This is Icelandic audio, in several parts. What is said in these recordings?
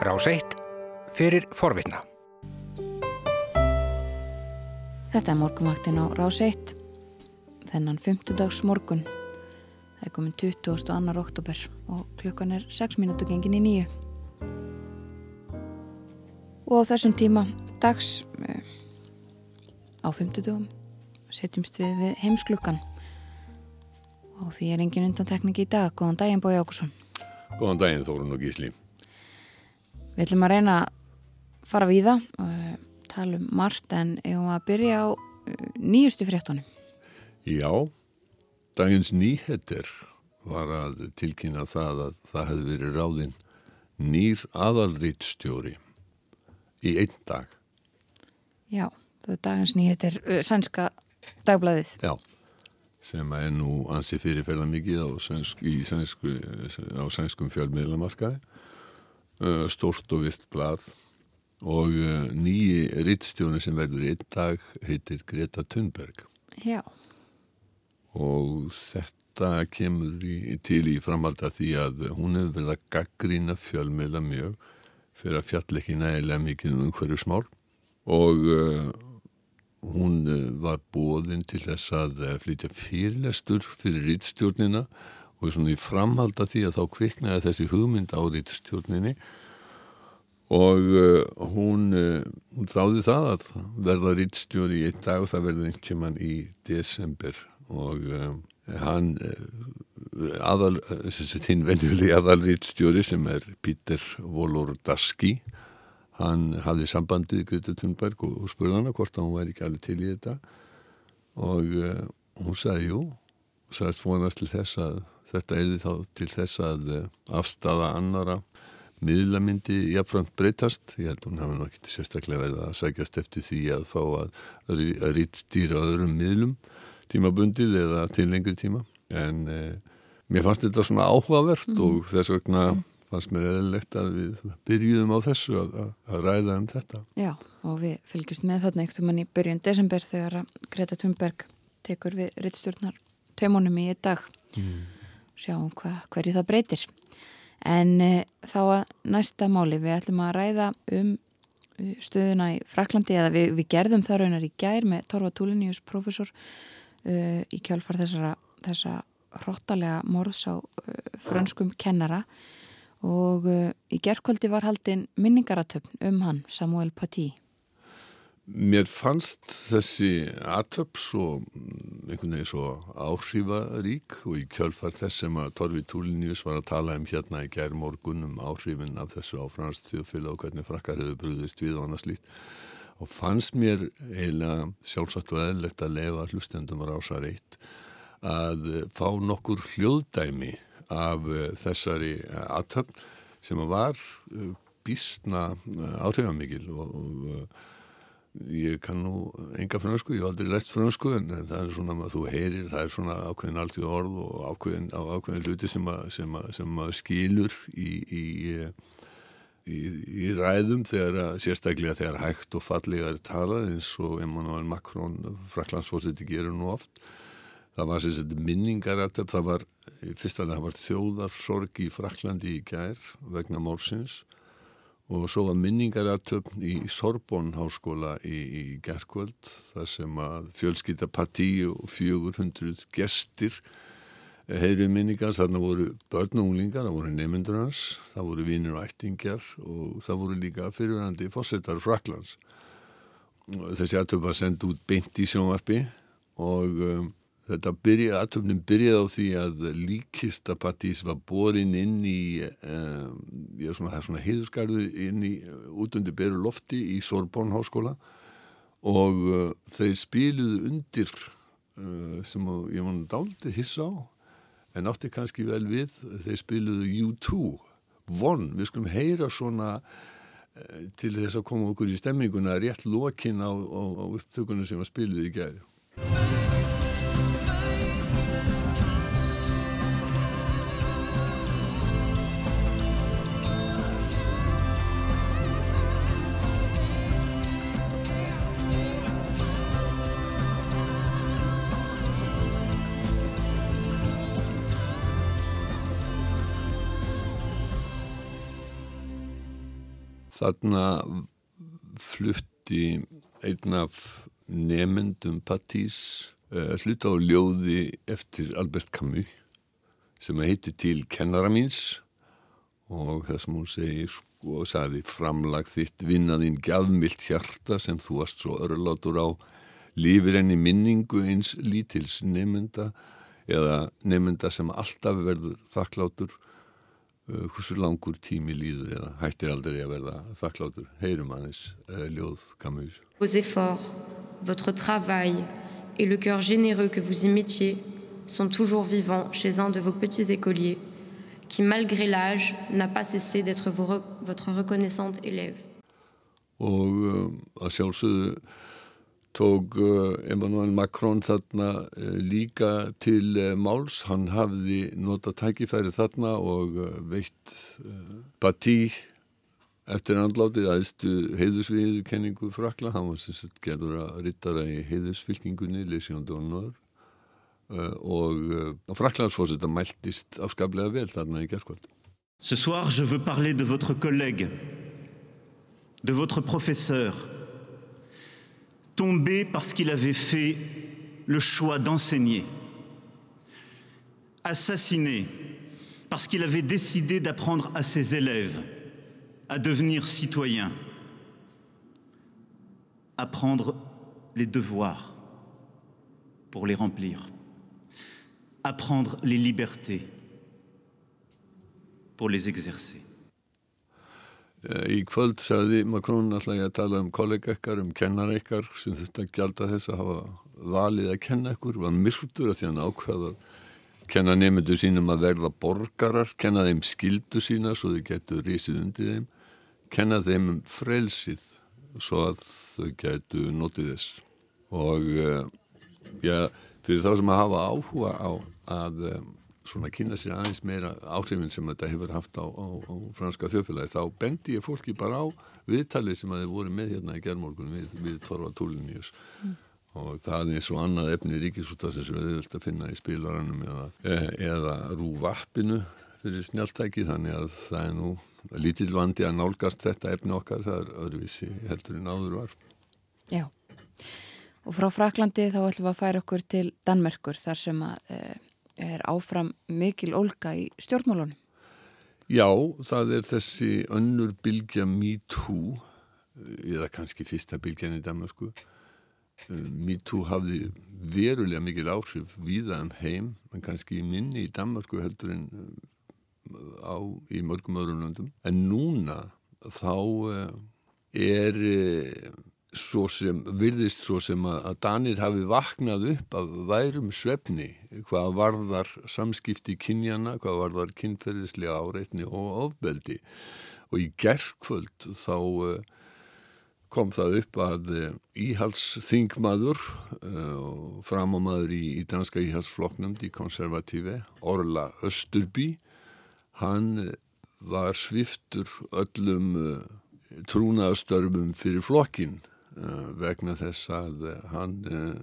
Rás 1 fyrir forvitna. Þetta er morgunvaktin á Rás 1. Þennan 50 dags morgun. Það er komin 22. oktober og klukkan er 6 minútu gengin í nýju. Og á þessum tíma dags eh, á 50 dagum setjumst við við heimsklukkan og því er engin undantekning í dag. Góðan daginn Bói Ákusson. Góðan daginn Þórun og Gísli. Við ætlum að reyna að fara við það og tala um margt en eigum að byrja á uh, nýjustu fréttunum. Já, dagins nýhettir var að tilkynna það að það hefði verið ráðinn nýr aðalrýtstjóri í einn dag. Já, það er dagins nýhettir uh, sænska dagblæðið. Já, sem er nú ansi fyrirferða mikið á, sænsk, sænsku, á sænskum fjölmiðlamarkaði. Uh, Stort og virt blað og uh, nýji rittstjóni sem verður einn dag heitir Greta Thunberg. Já. Og þetta kemur í, til í framhald að því að hún hefur verið að gaggrína fjölmiðla mjög fyrir að fjall ekki nægilega mikið um hverju smál og uh, hún var bóðinn til þess að flytja fyrirlestur fyrir rittstjórnina og svona í framhald að því að þá kviknaði þessi hugmynd á rittstjórninni og uh, hún, uh, hún þáði það að verða rittstjóri í einn dag. Og það verður einhvern tíman í desember og uh, hann aðal, þinn venjuli aðal rittstjóri sem er Pítur Volordaski hann hafði sambandið Greta Thunberg og, og spurði hana hvort hann væri ekki alveg til í þetta. Og hún sagði jú sagðist vonast til þess að þetta er því þá til þess að afstafa annara miðlamyndi jáfnframt breytast. Ég held að hún hafi nokkið sérstaklega verið að sækjast eftir því að fá að, að rítstýra öðrum miðlum tímabundið eða til lengri tíma. En eh, mér fannst þetta svona áhugavert mm. og þess vegna fannst mér eðlilegt að við byrjuðum á þessu að, að, ræða um þetta. Já og við fylgjumst með þarna um hann í byrjun desember þegar Greta Thunberg tekur við rittstjórnar taumunum í dag mm. sjáum hva, hverju það breytir En e, þá að næsta máli við ætlum að ræða um eh, stöðuna í Fraklandi eða við, við gerðum það raunar í gær með Torfa Túlinius profesor uh, í kjálfar þessara, þessa hróttalega morðs á uh, frönskum kennara og í gerðkvöldi var haldinn minningaratöfn um hann Samuel Paty. Mér fannst þessi atöp svo einhvern veginn svo áhrifarík og í kjölfar þess sem að Torfi Túlinius var að tala um hérna í gær morgun um áhrifin af þessu áfrænst þjóðfélag og hvernig frakkar hefur brúðist við og annað slíkt. Og fannst mér eiginlega sjálfsagt og eðlegt að lefa hlustendum á rása reitt að fá nokkur hljóðdæmi af þessari atöp sem var bísna áhrifamikil og, og ég kann nú enga fransku, ég hef aldrei lært fransku en það er svona að þú heyrir það er svona ákveðin alltíð orð og ákveðin, ákveðin hluti sem að, sem að, sem að skilur í, í, í, í ræðum þegar að sérstaklega þegar hægt og fallega er talað eins og Emmanuel Macron fraklandsfórseti gerur nú oft. Það var sérstaklega minningarættab það var, fyrstulega það var þjóðarsorg í Fraklandi í gær vegna mórsins og svo var minningaratöfn í Sorbonn háskóla í, í gerðkvöld þar sem að fjölskytta partí og 400 gestir heyrið minningar, þarna voru börn og unglingar, það voru nefndur hans það voru vinnir og ættingjar og það voru líka fyrirvændi fórsetar Fraklands þessi atöfn var sendt út beint í sjónvarpi og um, Þetta byrja, aðtöfnum byrjaði á því að líkistapattís var borin inn í, um, já svona, það er svona heiðusgarður inn í, út undir beru lofti í Sorbonn háskóla og uh, þeir spiluðu undir uh, sem ég var dálítið hissa á en átti kannski vel við, þeir spiluðu U2, Von, við skulum heyra svona uh, til þess að koma okkur í stemminguna rétt lokin á, á, á upptökunum sem var spiluð í gerð. Þarna flutti einn af nefendum Patís uh, hluta á ljóði eftir Albert Camus sem heitir til kennara míns. Og það sem hún segir og sagði framlag þitt vinnaðinn gafmilt hjarta sem þú varst svo örlátur á. Lífir enni minningu eins lítils nefnda eða nefnda sem alltaf verður þakklátur hversu langur tími líður eða hættir aldrei að verða þakklátur? Heyrum aðeins ljóð Camus Vos efforts, votre travail et le cœur généreux que vous imitiez sont toujours vivants chez un de vos petits écoliers qui, malgré l'âge, n'a pas cessé d'être votre reconnaissante élève. Og að sjálfsögðu tók uh, Emmanuel Macron þarna uh, líka til uh, máls. Hann hafði nota tækifæri þarna og veitt Batí eftir andlátið aðstu heiðusviðu kenningu frakla. Hann var sem sagt gerður að rittara í heiðusfylkingunni, Lésion d'Honneur og fraklandsfósita mæltist afskaplega vel þarna í gerðkvöld. Ce soir, je veux parler de votre collègue, de votre professeur, tombé parce qu'il avait fait le choix d'enseigner, assassiné parce qu'il avait décidé d'apprendre à ses élèves à devenir citoyens, apprendre les devoirs pour les remplir, apprendre les libertés pour les exercer. Í kvöld sagði Macron alltaf að tala um kollega ykkar, um kennar ykkar sem þurfti að gjalda þess að hafa valið að kenna ykkur, var myrktur að því hann ákvaða að kenna nefndu sínum að verða borgarar, kenna þeim skildu sína svo þau getur rísið undir þeim, kenna þeim um frelsið svo að þau getur notið þess. Og uh, já, fyrir þá sem að hafa áhuga á að um, svona kynna sér aðeins meira áhrifin sem þetta hefur haft á, á, á franska þjóðfélagi þá bendi ég fólki bara á viðtalið sem að þið voru með hérna í gerðmorgun við, við Torva Túliníus mm. og það er svo annað efni ríkisúttasins sem við vilt að finna í spilaranum eða, e, eða rúvappinu fyrir snjáltæki þannig að það er nú lítill vandi að nálgast þetta efni okkar það er öðruvísi heldur en áður var. Já. Og frá Fraklandi þá ætlum við að færa okkur til Danmerkur þar sem að e er áfram mikil olga í stjórnmálunum? Já, það er þessi önnur bylgja MeToo eða kannski fyrsta bylgjan í Danmarku MeToo hafði verulega mikil áhrif viðan um heim, en kannski minni í Danmarku heldur en á, í mörgum öðrum löndum en núna þá er svo sem, virðist svo sem að Danir hafi vaknað upp af værum svefni hvað varðar samskipti kynjana, hvað varðar kynferðislega áreitni og ofbeldi. Og í gerðkvöld þá uh, kom það upp að uh, íhalsþingmaður uh, og framámaður í, í danska íhalsflokknum, die konservatífi Orla Östurby hann var sviftur öllum trúnaðastörfum fyrir flokkin Eh, vegna þess að eh, hann eh,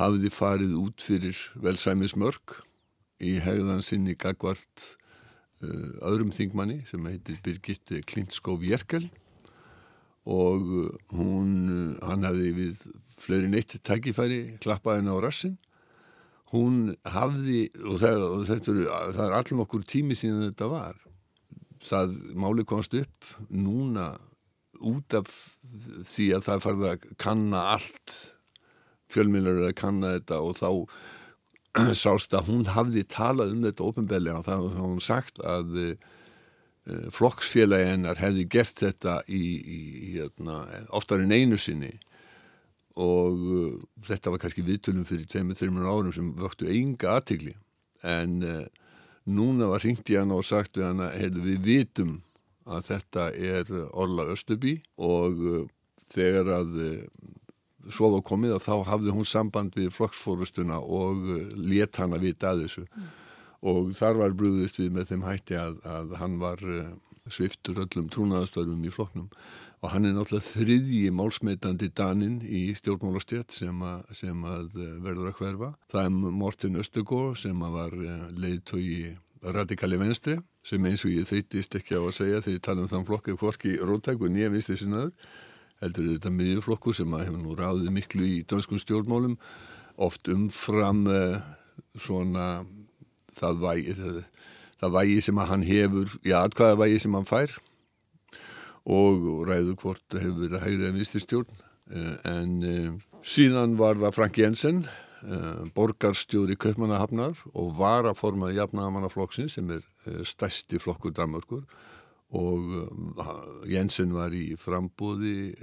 hafiði farið út fyrir velsæmismörk í hegðan sinni gagvart öðrum þingmanni sem heitir Birgit Klintskóf Jerkel og hún, hann hafiði við fleiri neitt tækifæri klappaði henn á rassin hún hafði, og það, og þetta er, það er allum okkur tími síðan þetta var. Það máli komst upp núna út af því að það farði að kanna allt fjölmjölur að kanna þetta og þá sást að hún hafði talað um þetta ofinbellega og það hafði hún sagt að uh, flokksfélagi hennar hefði gert þetta í, í, í hérna, oftar en einu sinni og uh, þetta var kannski viðtölum fyrir 2-3 árum sem vöktu enga aðtigli en núna var hringt í hann og sagt við hann að við vitum að þetta er Orla Östubí og uh, þegar að uh, svo var komið að þá hafði hún samband við flokksfórustuna og uh, let hann að vita að þessu mm. og þar var brúðist við með þeim hætti að, að hann var sviftur öllum trúnaðastörfum í flokknum og hann er náttúrulega þriðji málsmeitandi daninn í stjórnmálastjött sem, sem að verður að hverfa. Það er Morten Östegård sem að var leiðtói radikali venstri sem eins og ég þreytist ekki á að segja þegar ég tala um þann flokk eða hvorki rótæk og nýja vinstri sinnaður heldur þetta miðjuflokkur sem að hefur nú ráðið miklu í dönskum stjórnmálum oft umfram uh, svona það vægi, það, það vægi sem að hann hefur, já, hvaða vægi sem hann fær og ræður hvort hefur verið að hægri en vinstri stjórn. Uh, en uh, síðan var það Frank Jensen borgarstjóri Kaupmannahafnar og var að forma jafnagamannaflokksinn sem er stærsti flokkur Danmarkur og Jensen var í frambóði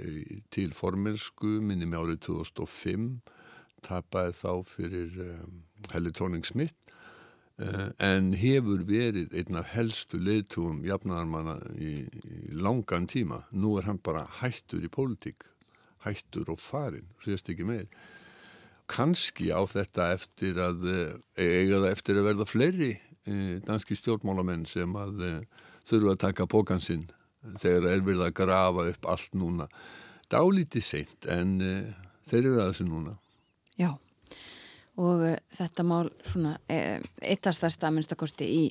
til formelsku minni með árið 2005 tapaði þá fyrir Helli Tóning Smith en hefur verið einn af helstu leiðtúum jafnagarmanna í, í langan tíma. Nú er hann bara hættur í pólitík hættur og farin, sést ekki meir kannski á þetta eftir að eiga það eftir að verða fleiri e, danski stjórnmálamenn sem að e, þurfa að taka bókansinn þegar er verið að grafa upp allt núna. Dálítið seint en þeir eru að þessu núna. Já og þetta mál svona eitt af stærsta minnstakosti í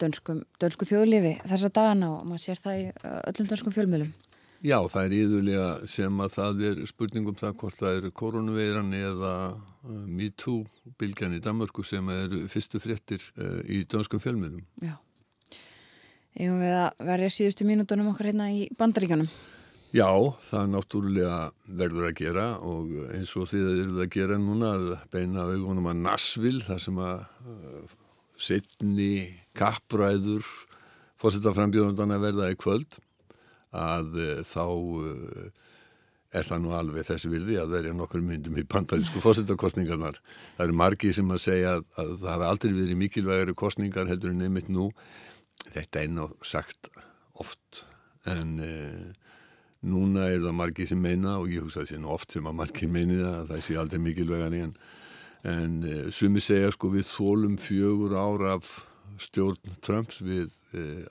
dönskum, dönsku þjóðlifi þessa dagana og maður sér það í öllum dönskum fjölmjölum Já, það er íðulega sem að það er spurningum það hvort það eru koronaveiran eða uh, MeToo-bylgjan í Danmarku sem eru fyrstu fréttir uh, í dönskum fjölmjölum. Já, eigum við að verja síðustu mínutunum okkar hérna í bandaríkanum? Já, það náttúrulega verður að gera og eins og því það eru að gera núna að beina augunum að Nassvill, þar sem að uh, setni kappræður fórsetta frambjóðundan að verða í kvöld að uh, þá uh, er það nú alveg þessi virði að verja nokkur myndum í bandarísku fórsettarkostningarnar. Það eru margi sem að segja að, að það hafi aldrei verið mikilvægari kostningar heldur en nefnitt nú. Þetta er nú sagt oft en uh, núna er það margi sem meina og ég hugsa að það sé nú oft sem að margi meini það að það sé aldrei mikilvægari en, en sumi segja sko við þólum fjögur ára af stjórn Trumps við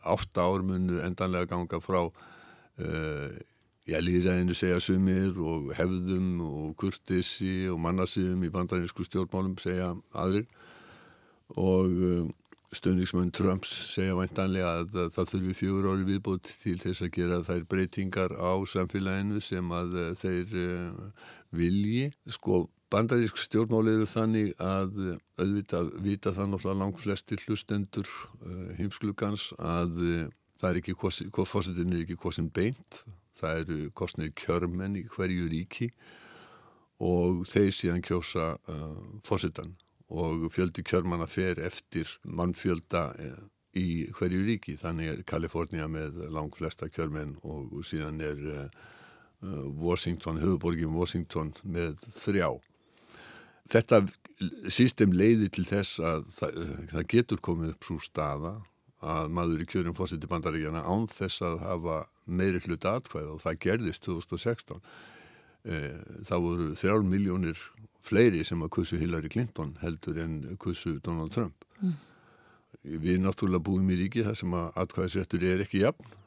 átta ár munu endanlega ganga frá já, líðræðinu segja sumir og hefðum og kurtissi og mannarsýðum í bandarísku stjórnmálum segja aðrir og uh, stöndismenn Trumps segja væntanlega að, að það þurfi fjögur ári viðbútt til þess að gera þær breytingar á samfélaginu sem að uh, þeir vilji. Sko, bandarísk stjórnmáli eru þannig að auðvitað vita það náttúrulega langt flestir hlustendur heimsklugans að það er ekki, fórsetin er ekki kosin beint, það eru kostnir kjörmenn í hverju ríki og þeir síðan kjósa uh, fórsetan og fjöldi kjörmanna fer eftir mannfjölda uh, í hverju ríki, þannig er Kalifornia með lang flesta kjörmenn og síðan er uh, uh Washington, höfuborgin Washington með þrjá. Þetta sístem leiði til þess að það, það getur komið upp svo staða að maður í kjörum fórseti bandaríkjana án þess að hafa meiri hluta atkvæða og það gerðist 2016 eh, það voru þrjár miljónir fleiri sem að kussu Hillary Clinton heldur en kussu Donald Trump mm. við náttúrulega búum í ríki þar sem að atkvæðisrættur er ekki jafn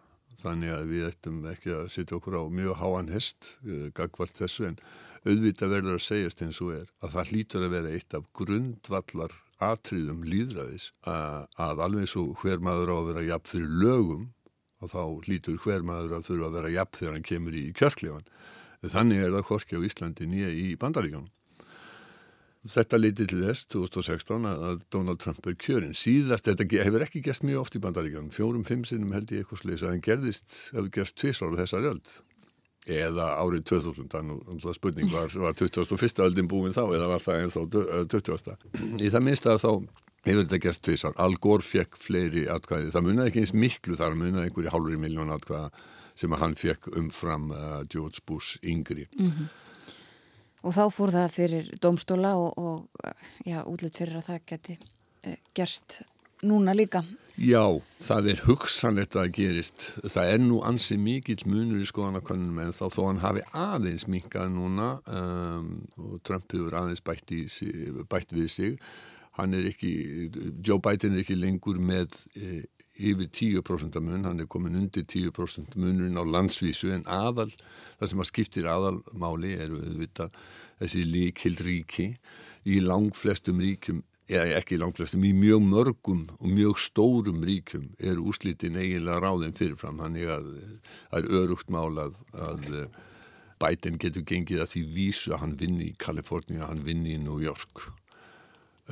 þannig að við ættum ekki að setja okkur á mjög háan hest eh, gagvart þessu en auðvitað verður að segjast eins og er að það hlýtur að vera eitt af grundvallar atriðum líðræðis að, að alveg svo hver maður á að vera jafn fyrir lögum og þá hlýtur hver maður að þurfa að vera jafn þegar hann kemur í kjörklefan. Þannig er það hvorki á Íslandi nýja í bandaríkanum. Þetta leiti til þess 2016 að Donald Trump er kjörinn. Síðast, þetta hefur ekki gæst mjög oft í bandaríkanum, fjórum, fimm sinnum held ég eitthvað sliðis að hann gerðist, hefur gæst tvíslar á þessari öld eða árið 2000 þannig að spurning var, var 21. öldin búin þá eða var það ennþá 20. Í það minnst að þá hefur þetta gæst tvísar. Al Gore fekk fleiri atkvæði. Það munið ekki eins miklu þar munið einhverju hálfur í miljón atkvæða sem hann fekk umfram uh, George Bush yngri. Mm -hmm. Og þá fór það fyrir domstóla og, og já, útlitt fyrir að það geti uh, gerst núna líka. Já, það er hugsanlegt að gerist. Það er nú ansið mikill munur í skoðanakönnum en þá þó hann hafi aðeins minkað núna um, og Trump hefur aðeins bætt, í, bætt við sig. Ekki, Joe Biden er ekki lengur með e, yfir 10% mun, hann er komin undir 10% munurinn á landsvísu en aðal, það sem að skiptir aðalmáli er við vita þessi líkil ríki í lang flestum ríkjum eða ekki langt flestum, í mjög mörgum og mjög stórum ríkum er úslitin eiginlega ráðin fyrirfram þannig að það er örugt málað að Biden getur gengið að því vísu að hann vinni í Kalifornia, hann vinni í New York.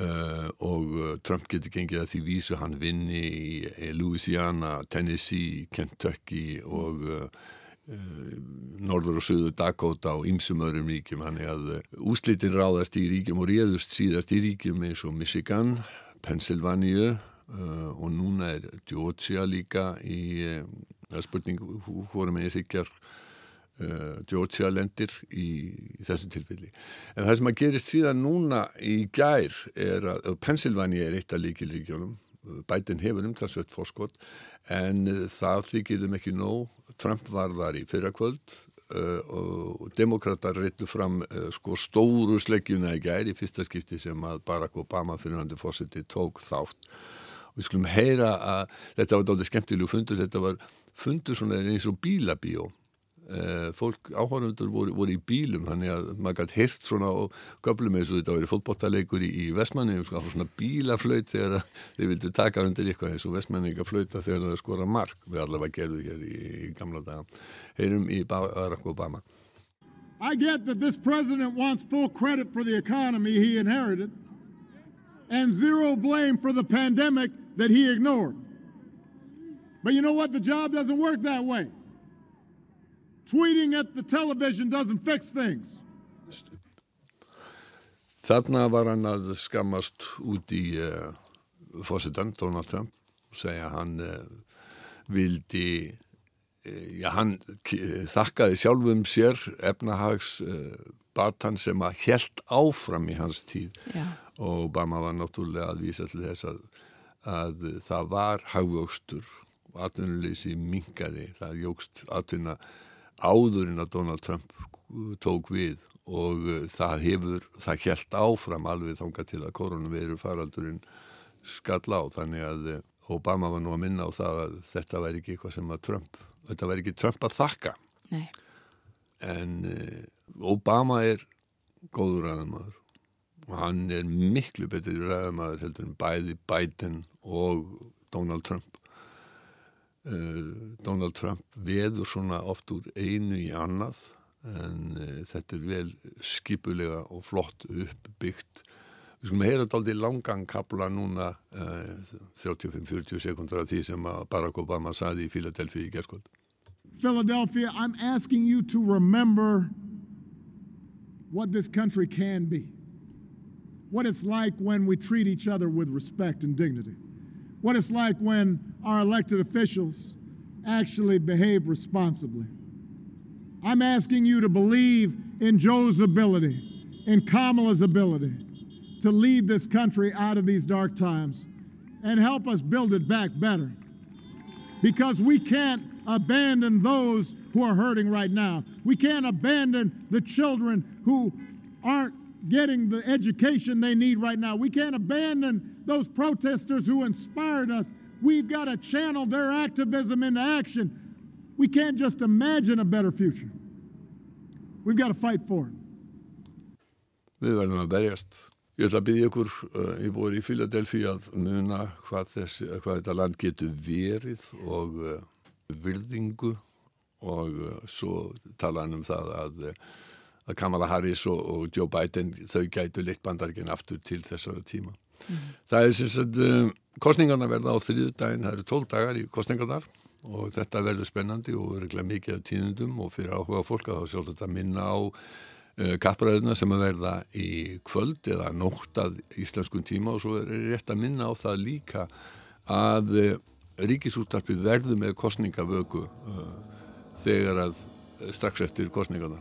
Uh, og Trump getur gengið að því vísu að hann vinni í Louisiana, Tennessee, Kentucky og uh, norður og söðu Dakota og ymsum öðrum ríkjum hann er að úslitin ráðast í ríkjum og réðust síðast í ríkjum eins og Michigan, Pennsylvania uh, og núna er Georgia líka í uh, spurning hvora með ríkjar Georgia lendir í, í þessum tilfelli. En það sem að gerist síðan núna í gær er að Pennsylvania er eitt af líkilríkjónum Biden hefur umtalsveit fórskott en það þykir þeim ekki nóg. Trump var þar í fyrrakvöld uh, og demokrater reyttu fram uh, sko stóru sleggjuna í gæri í fyrsta skipti sem að Barack Obama fyrirhandi fórseti tók þátt. Við skulum heyra að þetta var dátir skemmtilegu fundur, þetta var fundur svona eins og bílabíó fólk áhörundur voru, voru í bílum þannig að maður gæti hirt svona og göblum eins og þetta í fótbottaleikur í, í Vestmanni, svona bílaflöyt þegar þeir vildu taka undir eitthvað eins og Vestmanninga flöyta þegar það skora mark. Við allavega gerðu hér í, í gamla daga. Heyrum í Barack Obama. I get that this president wants full credit for the economy he inherited and zero blame for the pandemic that he ignored. But you know what, the job doesn't work that way Tweeting at the television doesn't fix things. Þarna var hann að skammast út í uh, fósitann Donald Trump og segja hann uh, vildi, uh, já hann þakkaði sjálfum sér efnahags batan sem að helt áfram í hans tíð já. og Obama var náttúrulega að vísa til þess að, að það var hagvöxtur og atvinnuleysi mingaði, það jógst atvinna áðurinn að Donald Trump tók við og uh, það hefur, það helt áfram alveg þánga til að koronaviru faraldurinn skall á. Þannig að uh, Obama var nú að minna á það að þetta væri ekki eitthvað sem að Trump, þetta væri ekki Trump að þakka. Nei. en uh, Obama er góður ræðamaður og hann er miklu betur ræðamaður heldur en bæði Biden og Donald Trump. Uh, Donald Trump veður svona oft úr einu í annað en uh, þetta er vel skipulega og flott uppbyggt. Við skulum heyra þetta aldrei langan kapla núna uh, 35-40 sekundar af því sem Barack Obama saði í Philadelphia í gerðskvöld Philadelphia, I'm asking you to remember what this country can be. What it's like when we treat each other with respect and dignity what it's like when our elected officials actually behave responsibly. I'm asking you to believe in Joe's ability, in Kamala's ability to lead this country out of these dark times and help us build it back better. Because we can't abandon those who are hurting right now. We can't abandon the children who aren't getting the education they need right now. We can't abandon those protesters who inspired us. We've got to channel their activism into action. We can't just imagine a better future. We've got to fight for it. Við verðum að berjast. Ég ætla að byggja ykkur, uh, ég búið í Philadelphia að muna hvað, þessi, hvað þetta land getur verið og uh, virðingu og uh, svo talaðan um það að að Kamala Harris og, og Joe Biden þau gætu leitt bandargin aftur til þessara tíma. Mm. Það er sem sagt um, kostningarna verða á þrýðu daginn, það eru tól dagar í kostningarnar og þetta verður spennandi og verður mikið af tíðundum og fyrir áhuga fólk að þá sjálf þetta minna á uh, kappræðina sem að verða í kvöld eða nótt að íslenskun tíma og svo er rétt að minna á það líka að uh, ríkisúttarpið verður með kostningavöku uh, þegar að strax eftir kostningarna.